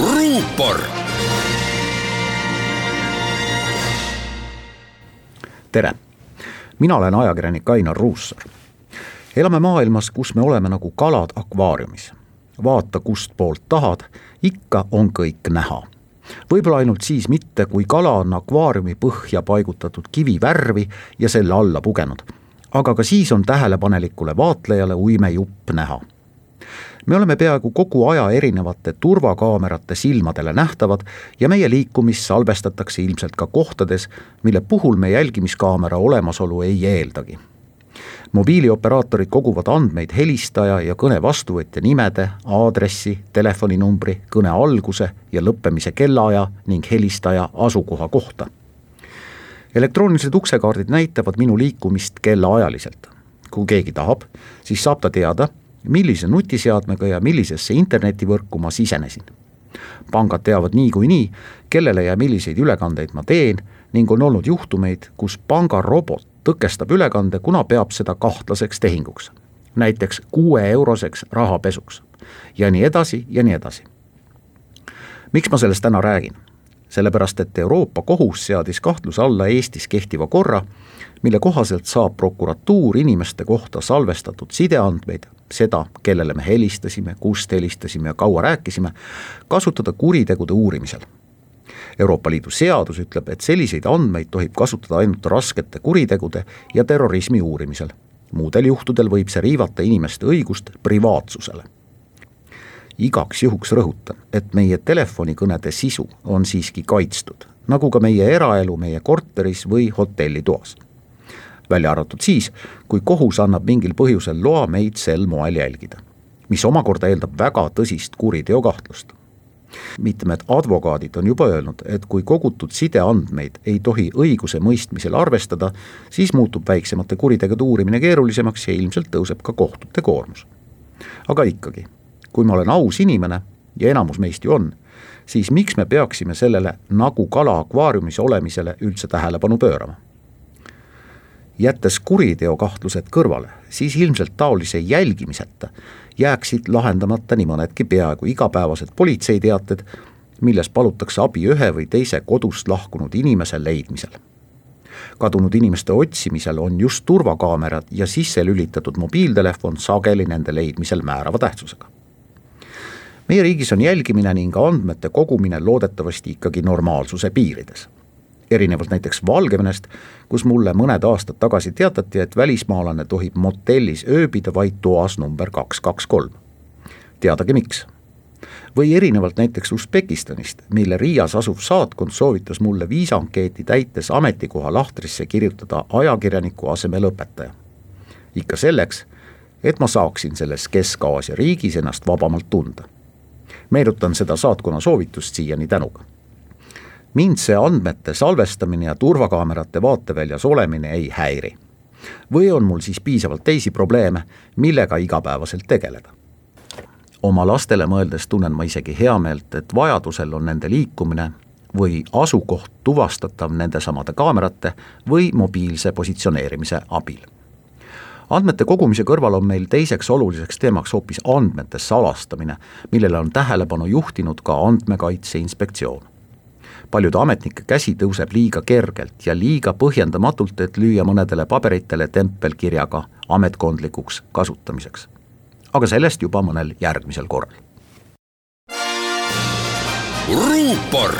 ruupor. tere, mina olen ajakirjanik Ainar Ruussaar. elame maailmas, kus me oleme nagu kalad akvaariumis. vaata, kustpoolt tahad, ikka on kõik näha võib-olla ainult siis mitte, kui kala on akvaariumi põhja paigutatud kivi värvi ja selle alla pugenud. aga ka siis on tähelepanelikule vaatlejale uimejupp näha me oleme peaaegu kogu aja erinevate turvakaamerate silmadele nähtavad ja meie liikumist salvestatakse ilmselt ka kohtades, mille puhul me jälgimiskaamera olemasolu ei eeldagi. mobiilioperaatorid koguvad andmeid helistaja ja kõne vastuvõtja nimede, aadressi, telefoninumbri, kõne alguse ja lõppemise kellaaja ning helistaja asukoha kohta elektroonilised uksekaardid näitavad minu liikumist kellaajaliselt. kui keegi tahab, siis saab ta teada, millise nutiseadmega ja millisesse internetivõrku ma sisenesin. pangad teavad niikuinii, kellele ja milliseid ülekandeid ma teen ning on olnud juhtumeid, kus pangarobot tõkestab ülekande, kuna peab seda kahtlaseks tehinguks. näiteks kuue-euroseks rahapesuks ja nii edasi ja nii edasi. miks ma sellest täna räägin? sellepärast, et Euroopa Kohus seadis kahtluse alla Eestis kehtiva korra, mille kohaselt saab prokuratuur inimeste kohta salvestatud sideandmeid seda, kellele me helistasime, kust helistasime ja kaua rääkisime, kasutada kuritegude uurimisel. Euroopa Liidu seadus ütleb, et selliseid andmeid tohib kasutada ainult raskete kuritegude ja terrorismi uurimisel. muudel juhtudel võib see riivata inimeste õigust privaatsusele. igaks juhuks rõhutan, et meie telefonikõnede sisu on siiski kaitstud, nagu ka meie eraelu meie korteris või hotellitoas välja arvatud siis, kui kohus annab mingil põhjusel loa meid sel moel jälgida, mis omakorda eeldab väga tõsist kuriteokahtlust. mitmed advokaadid on juba öelnud, et kui kogutud sideandmeid ei tohi õigusemõistmisel arvestada, siis muutub väiksemate kuritegude uurimine keerulisemaks ja ilmselt tõuseb ka kohtute koormus. aga ikkagi, kui ma olen aus inimene ja enamus meist ju on, siis miks me peaksime sellele nagu kala akvaariumis olemisele üldse tähelepanu pöörama? Jättes kuriteokahtlused kõrvale, siis ilmselt taolise jälgimiseta jääksid lahendamata nii mõnedki peaaegu igapäevased politseiteated, milles palutakse abi ühe või teise kodust lahkunud inimese leidmisel. kadunud inimeste otsimisel on just turvakaamerad ja sisse lülitatud mobiiltelefon sageli nende leidmisel määrava tähtsusega. meie riigis on jälgimine ning andmete kogumine loodetavasti ikkagi normaalsuse piirides erinevalt näiteks Valgevenest, kus mulle mõned aastad tagasi teatati, et välismaalane tohib motellis ööbida vaid toas number kaks, kaks, kolm. teadagi miks. või erinevalt näiteks Usbekistanist, mille Riias asuv saatkond soovitas mulle viisaankeeti täites ametikoha lahtrisse kirjutada ajakirjaniku asemel õpetaja. ikka selleks, et ma saaksin selles Kesk-Aasia riigis ennast vabamalt tunda. meenutan seda saatkonna soovitust siiani tänuga mind see andmete salvestamine ja turvakaamerate vaateväljas olemine ei häiri. või on mul siis piisavalt teisi probleeme, millega igapäevaselt tegeleda? oma lastele mõeldes tunnen ma isegi heameelt, et vajadusel on nende liikumine või asukoht tuvastatav nendesamade kaamerate või mobiilse positsioneerimise abil. andmete kogumise kõrval on meil teiseks oluliseks teemaks hoopis andmete salastamine, millele on tähelepanu juhtinud ka Andmekaitse Inspektsioon paljude ametnike käsi tõuseb liiga kergelt ja liiga põhjendamatult, et lüüa mõnedele paberitele tempelkirjaga ametkondlikuks kasutamiseks. aga sellest juba mõnel järgmisel korral. ruupor